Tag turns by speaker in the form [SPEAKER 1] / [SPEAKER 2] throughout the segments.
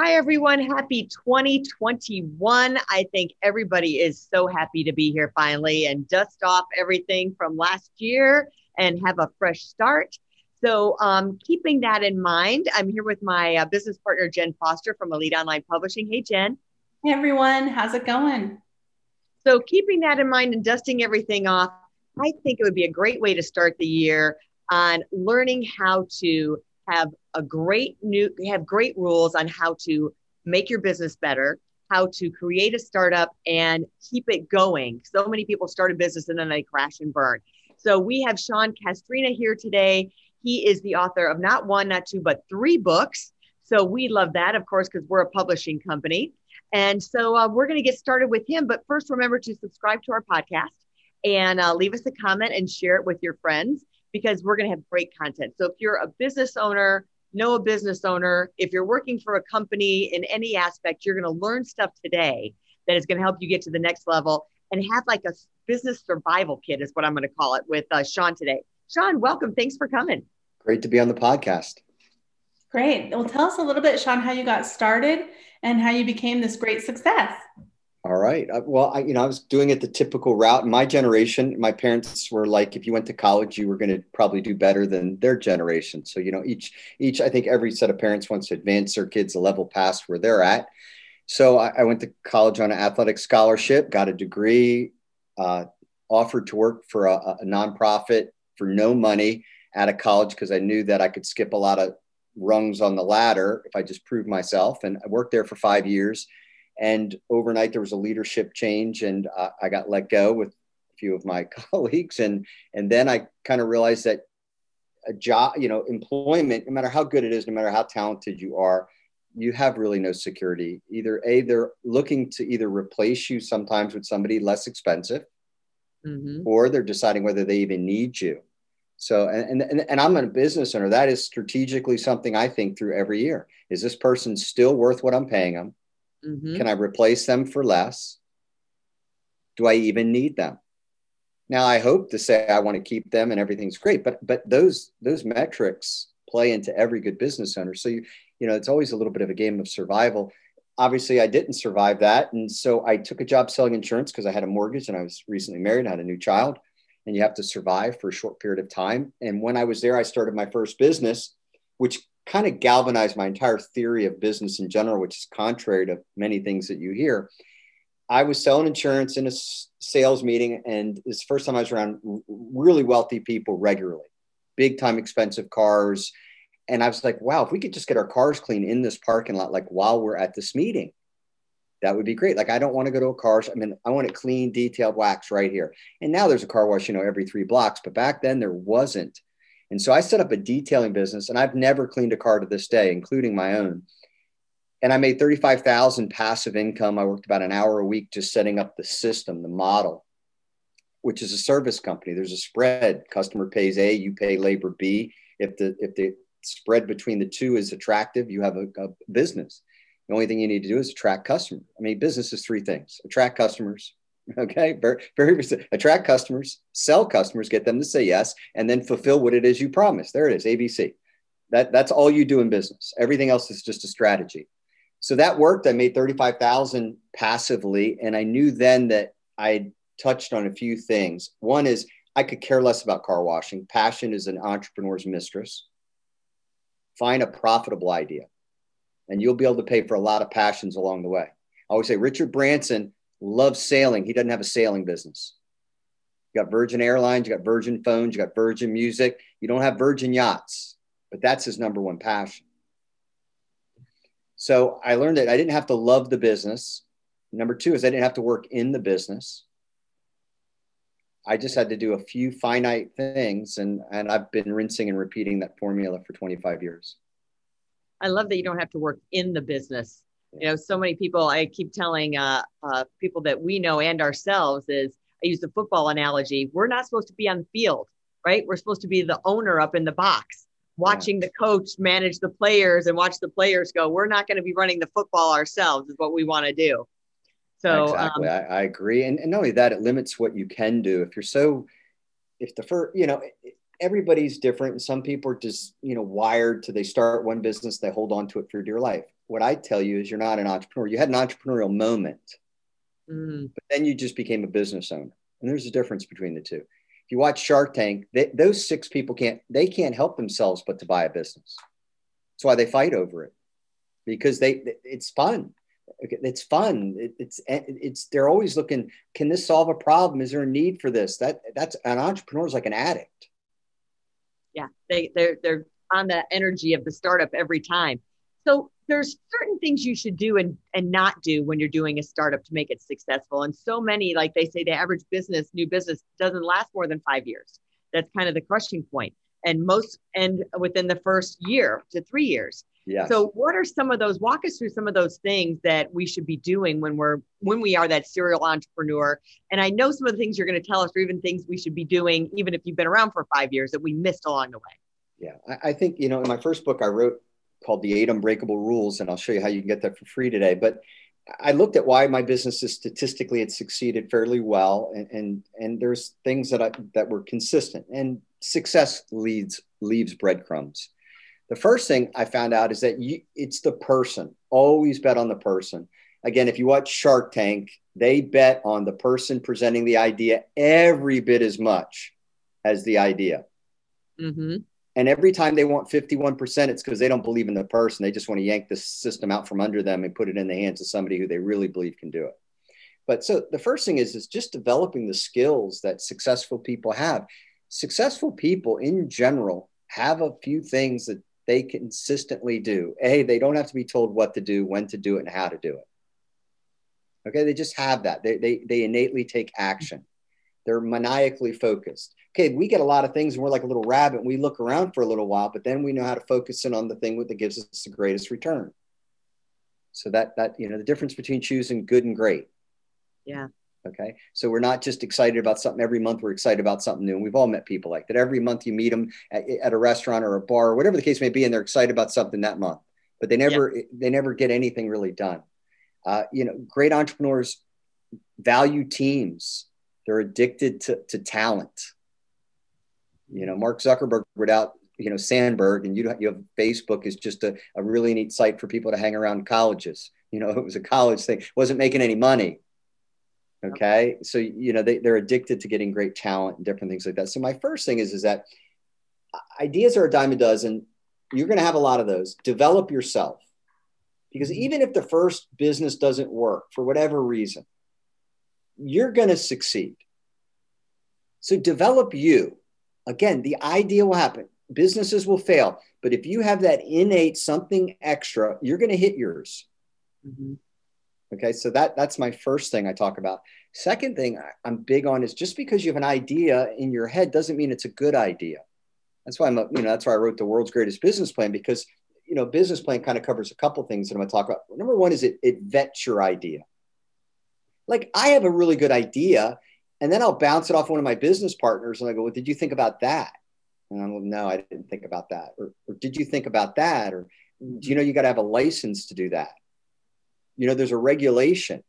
[SPEAKER 1] Hi, everyone. Happy 2021. I think everybody is so happy to be here finally and dust off everything from last year and have a fresh start. So, um, keeping that in mind, I'm here with my uh, business partner, Jen Foster from Elite Online Publishing. Hey, Jen.
[SPEAKER 2] Hey, everyone. How's it going?
[SPEAKER 1] So, keeping that in mind and dusting everything off, I think it would be a great way to start the year on learning how to have a great new have great rules on how to make your business better how to create a startup and keep it going. So many people start a business and then they crash and burn. So we have sean castrina here today. He is the author of not one not two but three books. So we love that of course because we're a publishing company. And so uh, we're going to get started with him but first remember to subscribe to our podcast and uh, leave us a comment and share it with your friends because we're going to have great content. So if you're a business owner, know a business owner, if you're working for a company in any aspect, you're going to learn stuff today that is going to help you get to the next level and have like a business survival kit is what I'm going to call it with uh, Sean today. Sean, welcome. Thanks for coming.
[SPEAKER 3] Great to be on the podcast.
[SPEAKER 2] Great. Well, tell us a little bit, Sean, how you got started and how you became this great success.
[SPEAKER 3] All right. Uh, well, I, you know, I was doing it the typical route. My generation, my parents were like, if you went to college, you were going to probably do better than their generation. So, you know, each, each, I think every set of parents wants to advance their kids a level past where they're at. So I, I went to college on an athletic scholarship, got a degree, uh, offered to work for a, a nonprofit for no money out of college because I knew that I could skip a lot of rungs on the ladder if I just proved myself. And I worked there for five years and overnight, there was a leadership change, and uh, I got let go with a few of my colleagues. And and then I kind of realized that a job, you know, employment, no matter how good it is, no matter how talented you are, you have really no security. Either a they're looking to either replace you sometimes with somebody less expensive, mm-hmm. or they're deciding whether they even need you. So, and, and, and I'm a business owner. That is strategically something I think through every year. Is this person still worth what I'm paying them? Mm-hmm. Can I replace them for less? Do I even need them? Now I hope to say I want to keep them and everything's great, but but those those metrics play into every good business owner. So you you know it's always a little bit of a game of survival. Obviously, I didn't survive that, and so I took a job selling insurance because I had a mortgage and I was recently married, and had a new child, and you have to survive for a short period of time. And when I was there, I started my first business, which kind of galvanized my entire theory of business in general, which is contrary to many things that you hear. I was selling insurance in a sales meeting, and it's the first time I was around really wealthy people regularly, big time expensive cars. And I was like, wow, if we could just get our cars clean in this parking lot, like while we're at this meeting, that would be great. Like, I don't want to go to a car. I mean, I want it clean, detailed wax right here. And now there's a car wash, you know, every three blocks. But back then there wasn't. And so I set up a detailing business and I've never cleaned a car to this day, including my own. And I made 35,000 passive income. I worked about an hour a week just setting up the system, the model, which is a service company. There's a spread. Customer pays A, you pay labor B. If the if the spread between the two is attractive, you have a, a business. The only thing you need to do is attract customers. I mean, business is three things: attract customers, Okay, very, very attract customers, sell customers, get them to say yes, and then fulfill what it is you promised. There it is, ABC. That that's all you do in business. Everything else is just a strategy. So that worked. I made thirty-five thousand passively, and I knew then that I touched on a few things. One is I could care less about car washing. Passion is an entrepreneur's mistress. Find a profitable idea, and you'll be able to pay for a lot of passions along the way. I always say Richard Branson loves sailing. He doesn't have a sailing business. You got Virgin Airlines, you got Virgin Phones, you got Virgin Music. You don't have Virgin Yachts, but that's his number one passion. So I learned that I didn't have to love the business. Number two is I didn't have to work in the business. I just had to do a few finite things, and, and I've been rinsing and repeating that formula for 25 years.
[SPEAKER 1] I love that you don't have to work in the business. You know, so many people, I keep telling uh, uh, people that we know and ourselves is I use the football analogy. We're not supposed to be on the field, right? We're supposed to be the owner up in the box, watching yeah. the coach manage the players and watch the players go. We're not going to be running the football ourselves, is what we want to do. So
[SPEAKER 3] exactly, um, I, I, agree, and, and not only that, it limits what you can do. If you're so, if the first, you know, everybody's different, and some people are just, you know, wired to they start one business, they hold on to it for dear life. What I tell you is, you're not an entrepreneur. You had an entrepreneurial moment, mm. but then you just became a business owner, and there's a difference between the two. If you watch Shark Tank, they, those six people can't they can't help themselves but to buy a business. That's why they fight over it. Because they it's fun. It's fun. It, it's it's they're always looking can this solve a problem? Is there a need for this? That that's an entrepreneur is like an addict.
[SPEAKER 1] Yeah they they're they're on the energy of the startup every time so there's certain things you should do and and not do when you're doing a startup to make it successful and so many like they say the average business new business doesn't last more than five years that's kind of the crushing point. and most end within the first year to three years
[SPEAKER 3] yeah.
[SPEAKER 1] So what are some of those walk us through some of those things that we should be doing when we're when we are that serial entrepreneur? And I know some of the things you're going to tell us or even things we should be doing even if you've been around for 5 years that we missed along the way.
[SPEAKER 3] Yeah. I, I think, you know, in my first book I wrote called The Eight Unbreakable Rules and I'll show you how you can get that for free today, but I looked at why my businesses statistically had succeeded fairly well, and and, and there's things that I, that were consistent, and success leads leaves breadcrumbs. The first thing I found out is that you, it's the person. Always bet on the person. Again, if you watch Shark Tank, they bet on the person presenting the idea every bit as much as the idea. Mm-hmm. And every time they want 51%, it's because they don't believe in the person. They just want to yank the system out from under them and put it in the hands of somebody who they really believe can do it. But so the first thing is, is just developing the skills that successful people have. Successful people in general have a few things that they consistently do. A, they don't have to be told what to do, when to do it, and how to do it. Okay, they just have that. They, they, they innately take action. They're maniacally focused. Okay, we get a lot of things and we're like a little rabbit and we look around for a little while, but then we know how to focus in on the thing that gives us the greatest return. So that that you know the difference between choosing good and great.
[SPEAKER 1] Yeah.
[SPEAKER 3] Okay. So we're not just excited about something every month. We're excited about something new. And we've all met people like that. Every month you meet them at, at a restaurant or a bar or whatever the case may be, and they're excited about something that month, but they never, yeah. they never get anything really done. Uh, you know, great entrepreneurs value teams. They're addicted to, to talent. You know, Mark Zuckerberg without, you know, Sandberg and you, you have Facebook is just a, a really neat site for people to hang around colleges. You know, it was a college thing, wasn't making any money Okay. So, you know, they, they're addicted to getting great talent and different things like that. So my first thing is, is that ideas are a dime a dozen. You're going to have a lot of those. Develop yourself. Because mm-hmm. even if the first business doesn't work for whatever reason, you're going to succeed. So develop you. Again, the idea will happen. Businesses will fail. But if you have that innate something extra, you're going to hit yours. Mm-hmm. Okay, so that that's my first thing I talk about. Second thing I'm big on is just because you have an idea in your head doesn't mean it's a good idea. That's why I'm, a, you know, that's why I wrote the world's greatest business plan because you know, business plan kind of covers a couple things that I'm going to talk about. Number one is it it vets your idea. Like I have a really good idea, and then I'll bounce it off one of my business partners, and I go, "Well, did you think about that?" And I'm like, "No, I didn't think about that." Or, or "Did you think about that?" Or "Do you know you got to have a license to do that?" you know there's a regulation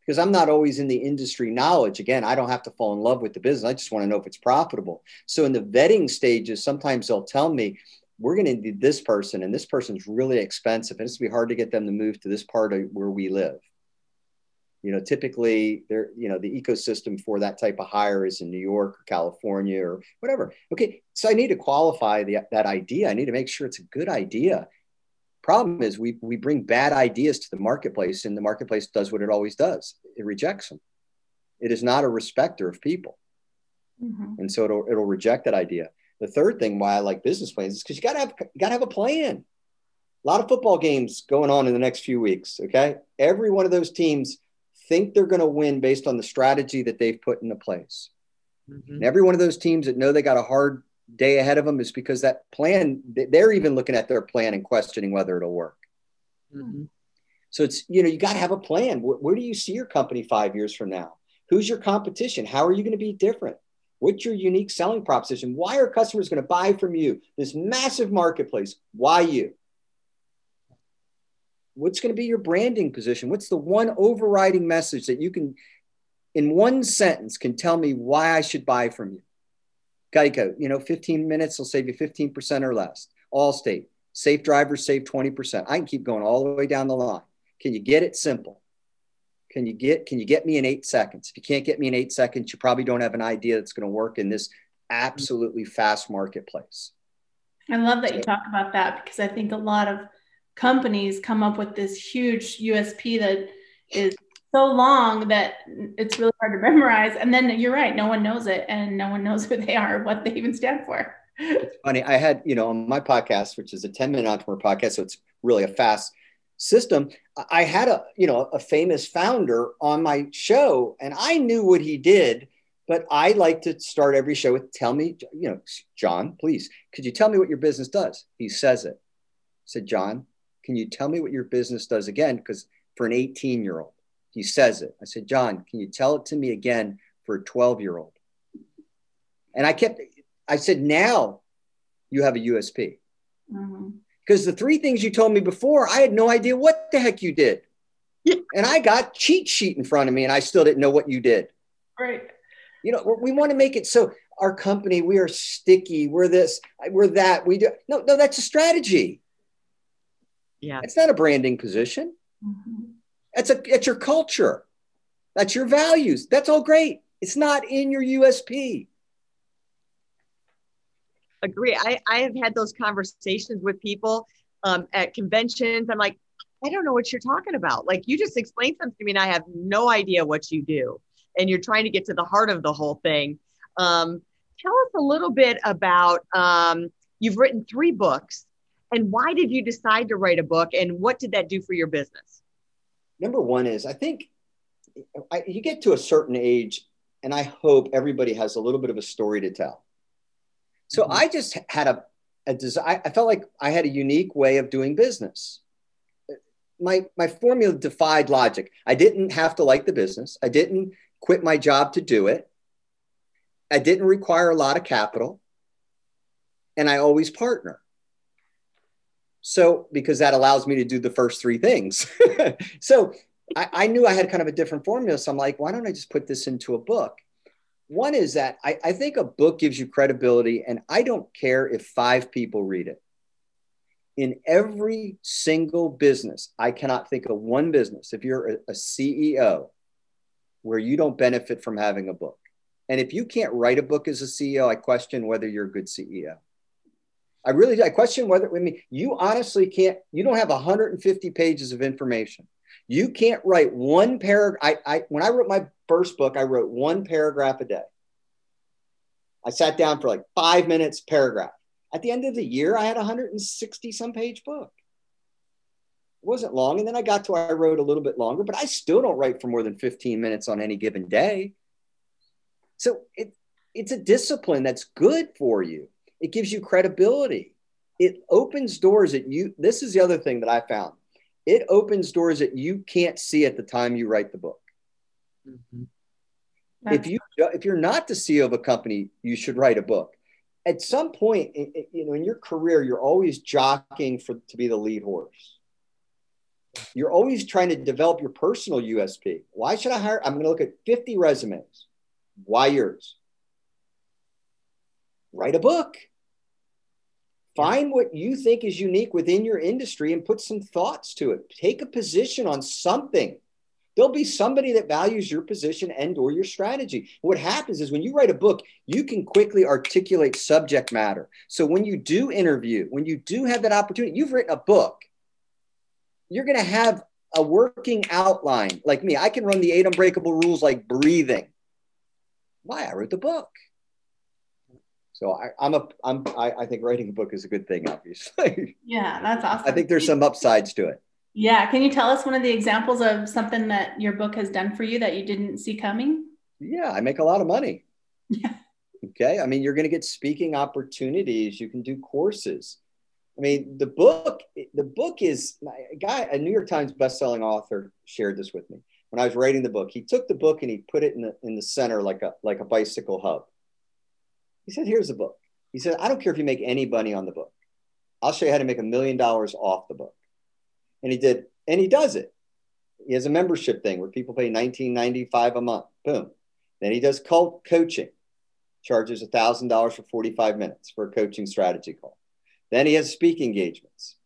[SPEAKER 3] because i'm not always in the industry knowledge again i don't have to fall in love with the business i just want to know if it's profitable so in the vetting stages sometimes they'll tell me we're going to need this person and this person's really expensive and it's going to be hard to get them to move to this part of where we live you know typically there you know the ecosystem for that type of hire is in new york or california or whatever okay so i need to qualify the, that idea i need to make sure it's a good idea Problem is, we, we bring bad ideas to the marketplace, and the marketplace does what it always does it rejects them. It is not a respecter of people. Mm-hmm. And so it'll, it'll reject that idea. The third thing why I like business plans is because you got to have you got to have a plan. A lot of football games going on in the next few weeks. Okay, every one of those teams think they're going to win based on the strategy that they've put into place. Mm-hmm. And every one of those teams that know they got a hard day ahead of them is because that plan, they're even looking at their plan and questioning whether it'll work. Mm-hmm. So it's, you know, you got to have a plan. Where, where do you see your company five years from now? Who's your competition? How are you going to be different? What's your unique selling proposition? Why are customers going to buy from you? This massive marketplace. Why you? What's going to be your branding position? What's the one overriding message that you can, in one sentence, can tell me why I should buy from you? Geico, you know, 15 minutes will save you 15% or less. Allstate, safe drivers save 20%. I can keep going all the way down the line. Can you get it simple? Can you get can you get me in eight seconds? If you can't get me in eight seconds, you probably don't have an idea that's going to work in this absolutely fast marketplace.
[SPEAKER 2] I love that you talk about that because I think a lot of companies come up with this huge USP that is so long that it's really hard to memorize. And then you're right, no one knows it and no one knows who they are, what they even stand for.
[SPEAKER 3] It's funny. I had, you know, on my podcast, which is a 10 minute entrepreneur podcast, so it's really a fast system. I had a, you know, a famous founder on my show and I knew what he did, but I like to start every show with tell me, you know, John, please, could you tell me what your business does? He says it. I said, John, can you tell me what your business does again? Because for an 18 year old, he says it. I said, John, can you tell it to me again for a 12 year old? And I kept, I said, now you have a USP. Mm-hmm. Because the three things you told me before, I had no idea what the heck you did. Yeah. And I got cheat sheet in front of me and I still didn't know what you did.
[SPEAKER 2] Right.
[SPEAKER 3] You know, we want to make it so our company, we are sticky, we're this, we're that, we do. No, no, that's a strategy.
[SPEAKER 1] Yeah.
[SPEAKER 3] It's not a branding position. Mm-hmm. That's a it's your culture. That's your values. That's all great. It's not in your USP.
[SPEAKER 1] Agree. I, I have had those conversations with people um, at conventions. I'm like, I don't know what you're talking about. Like you just explained something to me and I have no idea what you do. And you're trying to get to the heart of the whole thing. Um, tell us a little bit about um, you've written three books and why did you decide to write a book and what did that do for your business?
[SPEAKER 3] Number one is I think I, you get to a certain age, and I hope everybody has a little bit of a story to tell. So mm-hmm. I just had a, a desire, I felt like I had a unique way of doing business. My, my formula defied logic. I didn't have to like the business. I didn't quit my job to do it. I didn't require a lot of capital. And I always partner. So, because that allows me to do the first three things. so, I, I, knew I had kind of a different formula. So, I'm like, why don't I just put this into a book? One is that I, I think a book gives you credibility, and I don't care if five people read it. In every single business, I cannot think of one business, if you're a, a CEO, where you don't benefit from having a book. And if you can't write a book as a CEO, I question whether you're a good CEO. I really I question whether I mean you honestly can't. You don't have 150 pages of information. You can't write one paragraph. I, I when I wrote my first book, I wrote one paragraph a day. I sat down for like five minutes paragraph. At the end of the year, I had a 160 some page book. It wasn't long, and then I got to I wrote a little bit longer, but I still don't write for more than 15 minutes on any given day. So it, it's a discipline that's good for you it gives you credibility. It opens doors that you, this is the other thing that I found. It opens doors that you can't see at the time you write the book. Mm-hmm. If you if you're not the CEO of a company, you should write a book. At some point, you know, in your career, you're always jockeying for to be the lead horse. You're always trying to develop your personal USP. Why should I hire? I'm going to look at 50 resumes. Why yours? Write a book. Find what you think is unique within your industry and put some thoughts to it. Take a position on something. There'll be somebody that values your position and or your strategy. What happens is when you write a book, you can quickly articulate subject matter. So when you do interview, when you do have that opportunity, you've written a book. You're going to have a working outline. Like me, I can run the eight unbreakable rules like breathing. Why? I wrote the book. So I, I'm a I'm I, I think writing a book is a good thing, obviously.
[SPEAKER 2] Yeah, that's awesome.
[SPEAKER 3] I think there's some upsides to it.
[SPEAKER 2] Yeah. Can you tell us one of the examples of something that your book has done for you that you didn't see coming?
[SPEAKER 3] Yeah, I make a lot of money.
[SPEAKER 2] Yeah.
[SPEAKER 3] Okay. I mean, you're going to get speaking opportunities. You can do courses. I mean, the book, the book is a guy, a New York Times bestselling author shared this with me when I was writing the book. He took the book and he put it in the in the center like a like a bicycle hub. He said, "Here's the book." He said, "I don't care if you make any money on the book. I'll show you how to make a million dollars off the book." And he did, and he does it. He has a membership thing where people pay 19.95 a month. Boom. Then he does cult coaching, charges $1,000 for 45 minutes for a coaching strategy call. Then he has speaking engagements,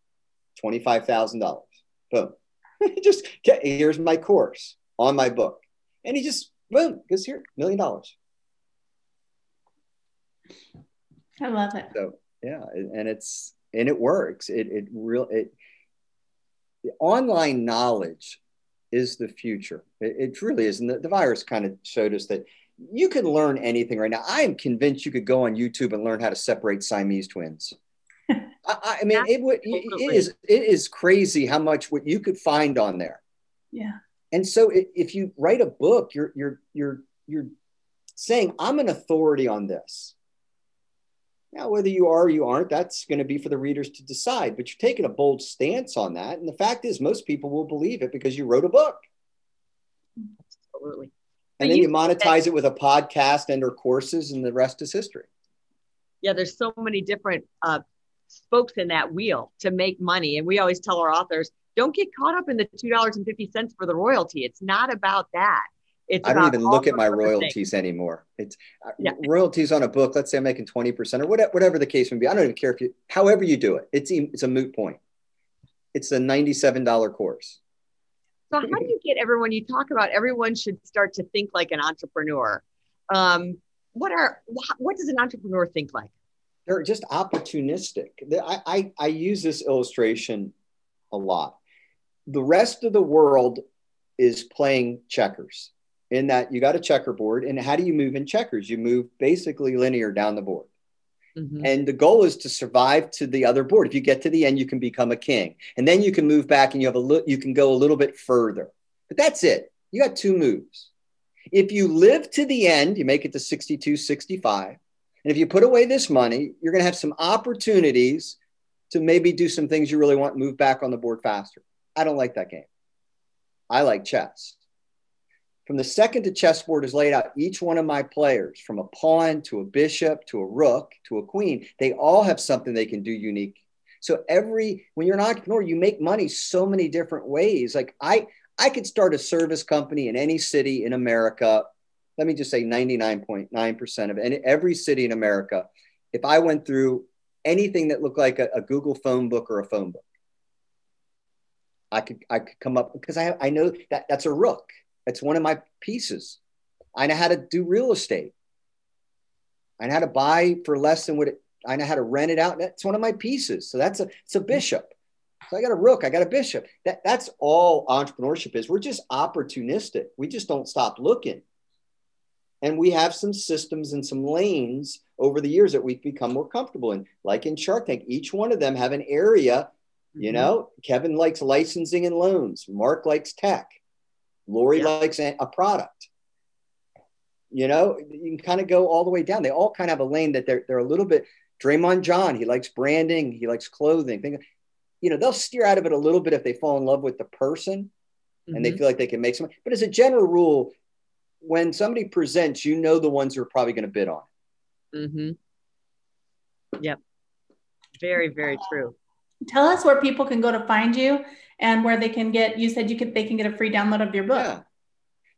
[SPEAKER 3] $25,000. Boom. just here's my course on my book. And he just, boom, goes here, million dollars.
[SPEAKER 2] I love it.
[SPEAKER 3] So yeah, and it's and it works. It it real it the online knowledge is the future. It, it really is. And the, the virus kind of showed us that you can learn anything right now. I am convinced you could go on YouTube and learn how to separate Siamese twins. I, I, mean, it, would, it is it is crazy how much what you could find on there.
[SPEAKER 2] Yeah.
[SPEAKER 3] And so if you write a book, you're you're you're you're saying I'm an authority on this. Now, whether you are or you aren't, that's going to be for the readers to decide. But you're taking a bold stance on that, and the fact is, most people will believe it because you wrote a book.
[SPEAKER 1] Absolutely.
[SPEAKER 3] And then you, you monetize it with a podcast and or courses, and the rest is history.
[SPEAKER 1] Yeah, there's so many different uh, spokes in that wheel to make money. And we always tell our authors, don't get caught up in the $2.50 for the royalty. It's not about that. It's
[SPEAKER 3] I don't even look at my royalties anymore. It's uh, yeah. royalties on a book. Let's say I'm making 20% or whatever, whatever the case may be. I don't even care if you, however you do it, it's, it's a moot point. It's a $97 course.
[SPEAKER 1] So how do you get everyone, you talk about everyone should start to think like an entrepreneur. Um, what are, what does an entrepreneur think like?
[SPEAKER 3] they're just opportunistic. I, I, I use this illustration a lot. The rest of the world is playing checkers in that you got a checkerboard. And how do you move in checkers? You move basically linear down the board. Mm-hmm. And the goal is to survive to the other board. If you get to the end, you can become a king. And then you can move back and you have a li- you can go a little bit further. But that's it. You got two moves. If you live to the end, you make it to 62, 65 and if you put away this money, you're going to have some opportunities to maybe do some things you really want, move back on the board faster. I don't like that game. I like chess. From the second the chessboard is laid out, each one of my players, from a pawn to a bishop to a rook to a queen, they all have something they can do unique. So every when you're an entrepreneur, you make money so many different ways. Like I, I could start a service company in any city in America let me just say 99.9% of any, every city in America, if I went through anything that looked like a, a, Google phone book or a phone book, I could I could come up because I I know that that's a rook. That's one of my pieces. I know how to do real estate. I know how to buy for less than what it, I know how to rent it out. That's one of my pieces. So that's a it's a bishop. So I got a rook, I got a bishop. That that's all entrepreneurship is. We're just opportunistic. We just don't stop looking. And we have some systems and some lanes over the years that we've become more comfortable in. Like in Shark Tank, each one of them have an area. You mm-hmm. know, Kevin likes licensing and loans. Mark likes tech. Lori yeah. likes a product. You know, you can kind of go all the way down. They all kind of have a lane that they're they're a little bit. Daymond John, he likes branding, he likes clothing. Think, you know, they'll steer out of it a little bit if they fall in love with the person mm-hmm. and they mm-hmm. feel like they can make some. But as a general rule, when somebody presents, you know the ones who are probably going to bid on. It.
[SPEAKER 1] Mm-hmm. Yep. Very, very true.
[SPEAKER 2] Tell us where people can go to find you and where they can get, you said you could, they can get a free download of your book.
[SPEAKER 3] Yeah.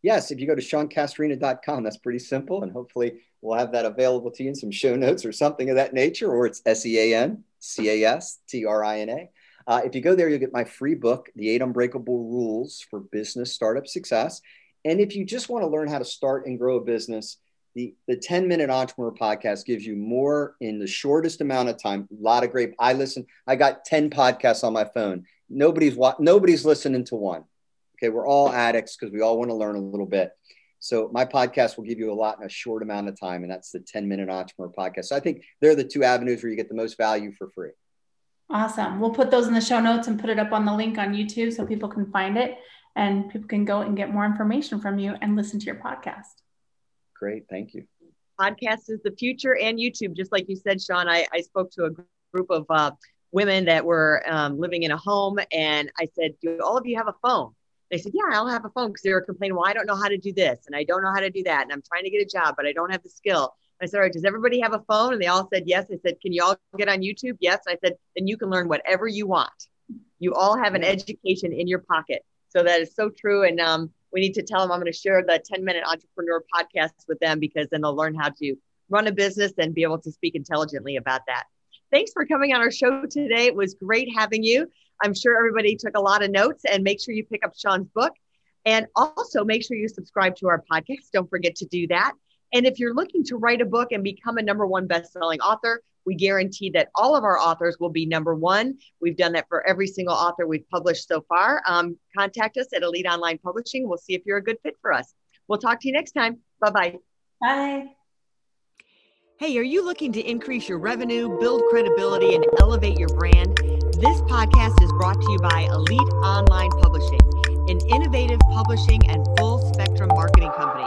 [SPEAKER 3] Yes, if you go to seancastrina.com, that's pretty simple. And hopefully we'll have that available to you in some show notes or something of that nature, or it's S E A N C A S T R I N A. Uh, if you go there, you'll get my free book, The Eight Unbreakable Rules for Business Startup Success. And if you just want to learn how to start and grow a business, the, the 10 minute entrepreneur podcast gives you more in the shortest amount of time. A lot of great. I listen, I got 10 podcasts on my phone. Nobody's nobody's listening to one. Okay. We're all addicts because we all want to learn a little bit. So my podcast will give you a lot in a short amount of time. And that's the 10 minute entrepreneur podcast. So I think they're the two avenues where you get the most value for free.
[SPEAKER 2] Awesome. We'll put those in the show notes and put it up on the link on YouTube so people can find it and people can go and get more information from you and listen to your podcast.
[SPEAKER 3] Great. Thank you.
[SPEAKER 1] podcast is the future and YouTube. Just like you said, Sean, I, I spoke to a group of uh, women that were um, living in a home, and I said, "Do all of you have a phone?" They said, "Yeah, I'll have a phone," because they were complaining, "Well, I don't know how to do this, and I don't know how to do that, and I'm trying to get a job, but I don't have the skill." I said, "All right, does everybody have a phone?" And they all said yes. I said, "Can you all get on YouTube?" Yes. I said, "Then you can learn whatever you want. You all have an education in your pocket." So that is so true, and um, we need to tell them I'm going to share the 10 minute entrepreneur podcast with them because then they'll learn how to run a business and be able to speak intelligently about that. Thanks for coming on our show today. It was great having you. I'm sure everybody took a lot of notes and make sure you pick up Sean's book. And also make sure you subscribe to our podcast. Don't forget to do that. And if you're looking to write a book and become a number one best-selling author, we guarantee that all of our authors will be number one. We've done that for every single author we've published so far. Um, contact us at Elite Online Publishing. We'll see if you're a good fit for us. We'll talk to you next time. Bye-bye.
[SPEAKER 2] Bye.
[SPEAKER 1] Hey, are you looking to increase your revenue, build credibility, and elevate your brand? This podcast is brought to you by Elite Online Publishing, an innovative publishing and full spectrum marketing company.